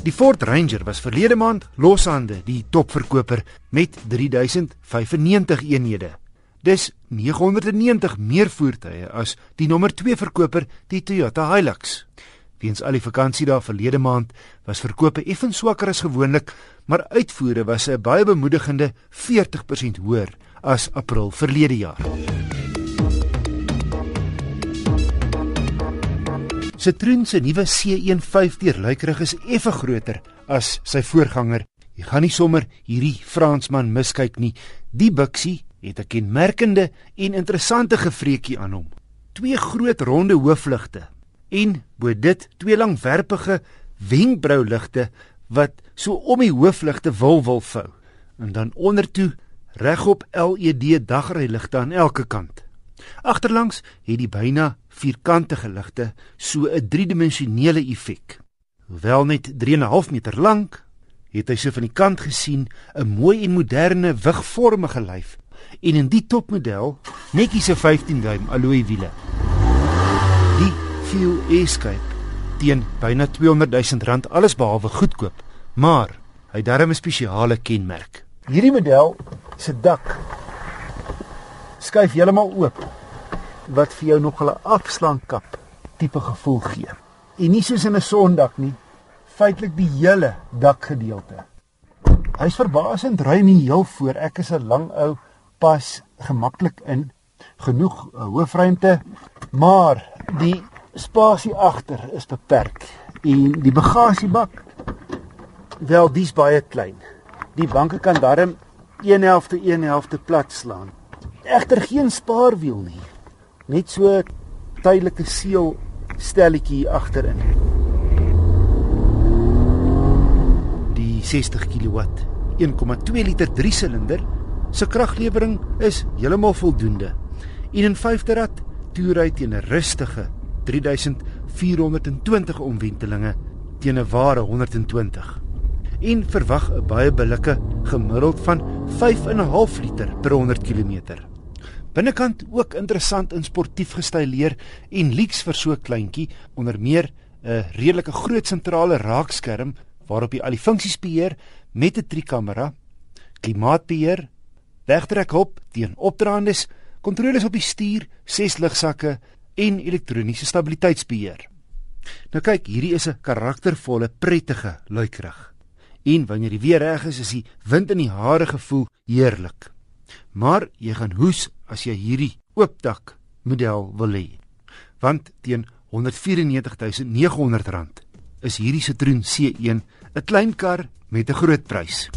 Die Ford Ranger was verlede maand loshande die topverkoper met 3095 eenhede. Dis 990 meer voertuie as die nommer 2 verkoper, die Toyota Hilux. Weens al die vakansie daar verlede maand was verkope effens swakker as gewoonlik, maar uitvoere was 'n baie bemoedigende 40% hoër as April verlede jaar. Citroen se nuwe C15 deurluikerig is effe groter as sy voorganger. Jy gaan nie sommer hierdie Fransman miskyk nie. Die buksie het 'n kenmerkende en interessante gefreekie aan hom. Twee groot ronde hoofligte en bo dit twee langwerpige wenkbrauligte wat so om die hoofligte wil wil vou. En dan ondertoe regop LED dagryligte aan elke kant. Agterlangs het die byna vierkantige ligte so 'n driedimensionele effek. Hoewel net 3.5 meter lank, het hy so van die kant gesien 'n mooi en moderne wigvormige lyf en in die topmodel netjies 'n 15 duim alloy wiele. Die Fuel Escape teen byna 200 000 rand alles behalwe goedkoop, maar hy darem 'n spesiale kenmerk. Hierdie model se dak skuif heeltemal oop wat vir jou nog 'n afslankap tipe gevoel gee. En nie soos in 'n sondak nie, feitelik die hele dakgedeelte. Hy's verbasend ruim hier heel voor. Ek is 'n lang ou pas gemaklik in. Genoeg uh, hoofruimte, maar die spasie agter is beperk. En die bagasiebak wel dis baie klein. Die banke kan darm 1 helfte 1 helfte plat slaan. Egter geen spaarwiel nie. Net so tydelike seël stelletjie agterin. Die 60 kW 1,2 liter 3-silinder se kraglewering is heeltemal voldoende. En in vyfde rad toer hy teen 'n rustige 3420 omwentelinge teen 'n ware 120. En verwag 'n baie billike gemiddeld van 5.5 liter per 100 km. Binnekant ook interessant en sportief gestileer en lyks vir so kleintjie onder meer 'n redelike groot sentrale raakskerm waarop jy al die funksies beheer met 'n trikamera, klimaatbeheer, wegtrekhulp teen opdraandes, kontroles op die stuur, ses ligsakke en elektroniese stabiliteitsbeheer. Nou kyk, hierdie is 'n karaktervolle, prettige luikerig. En wanneer die weer reg is, is die wind in die hare gevoel heerlik. Maar jy gaan hoes as jy hierdie oopdak model wil hê. Want teen R194900 is hierdie Citroen C1 'n klein kar met 'n groot prys.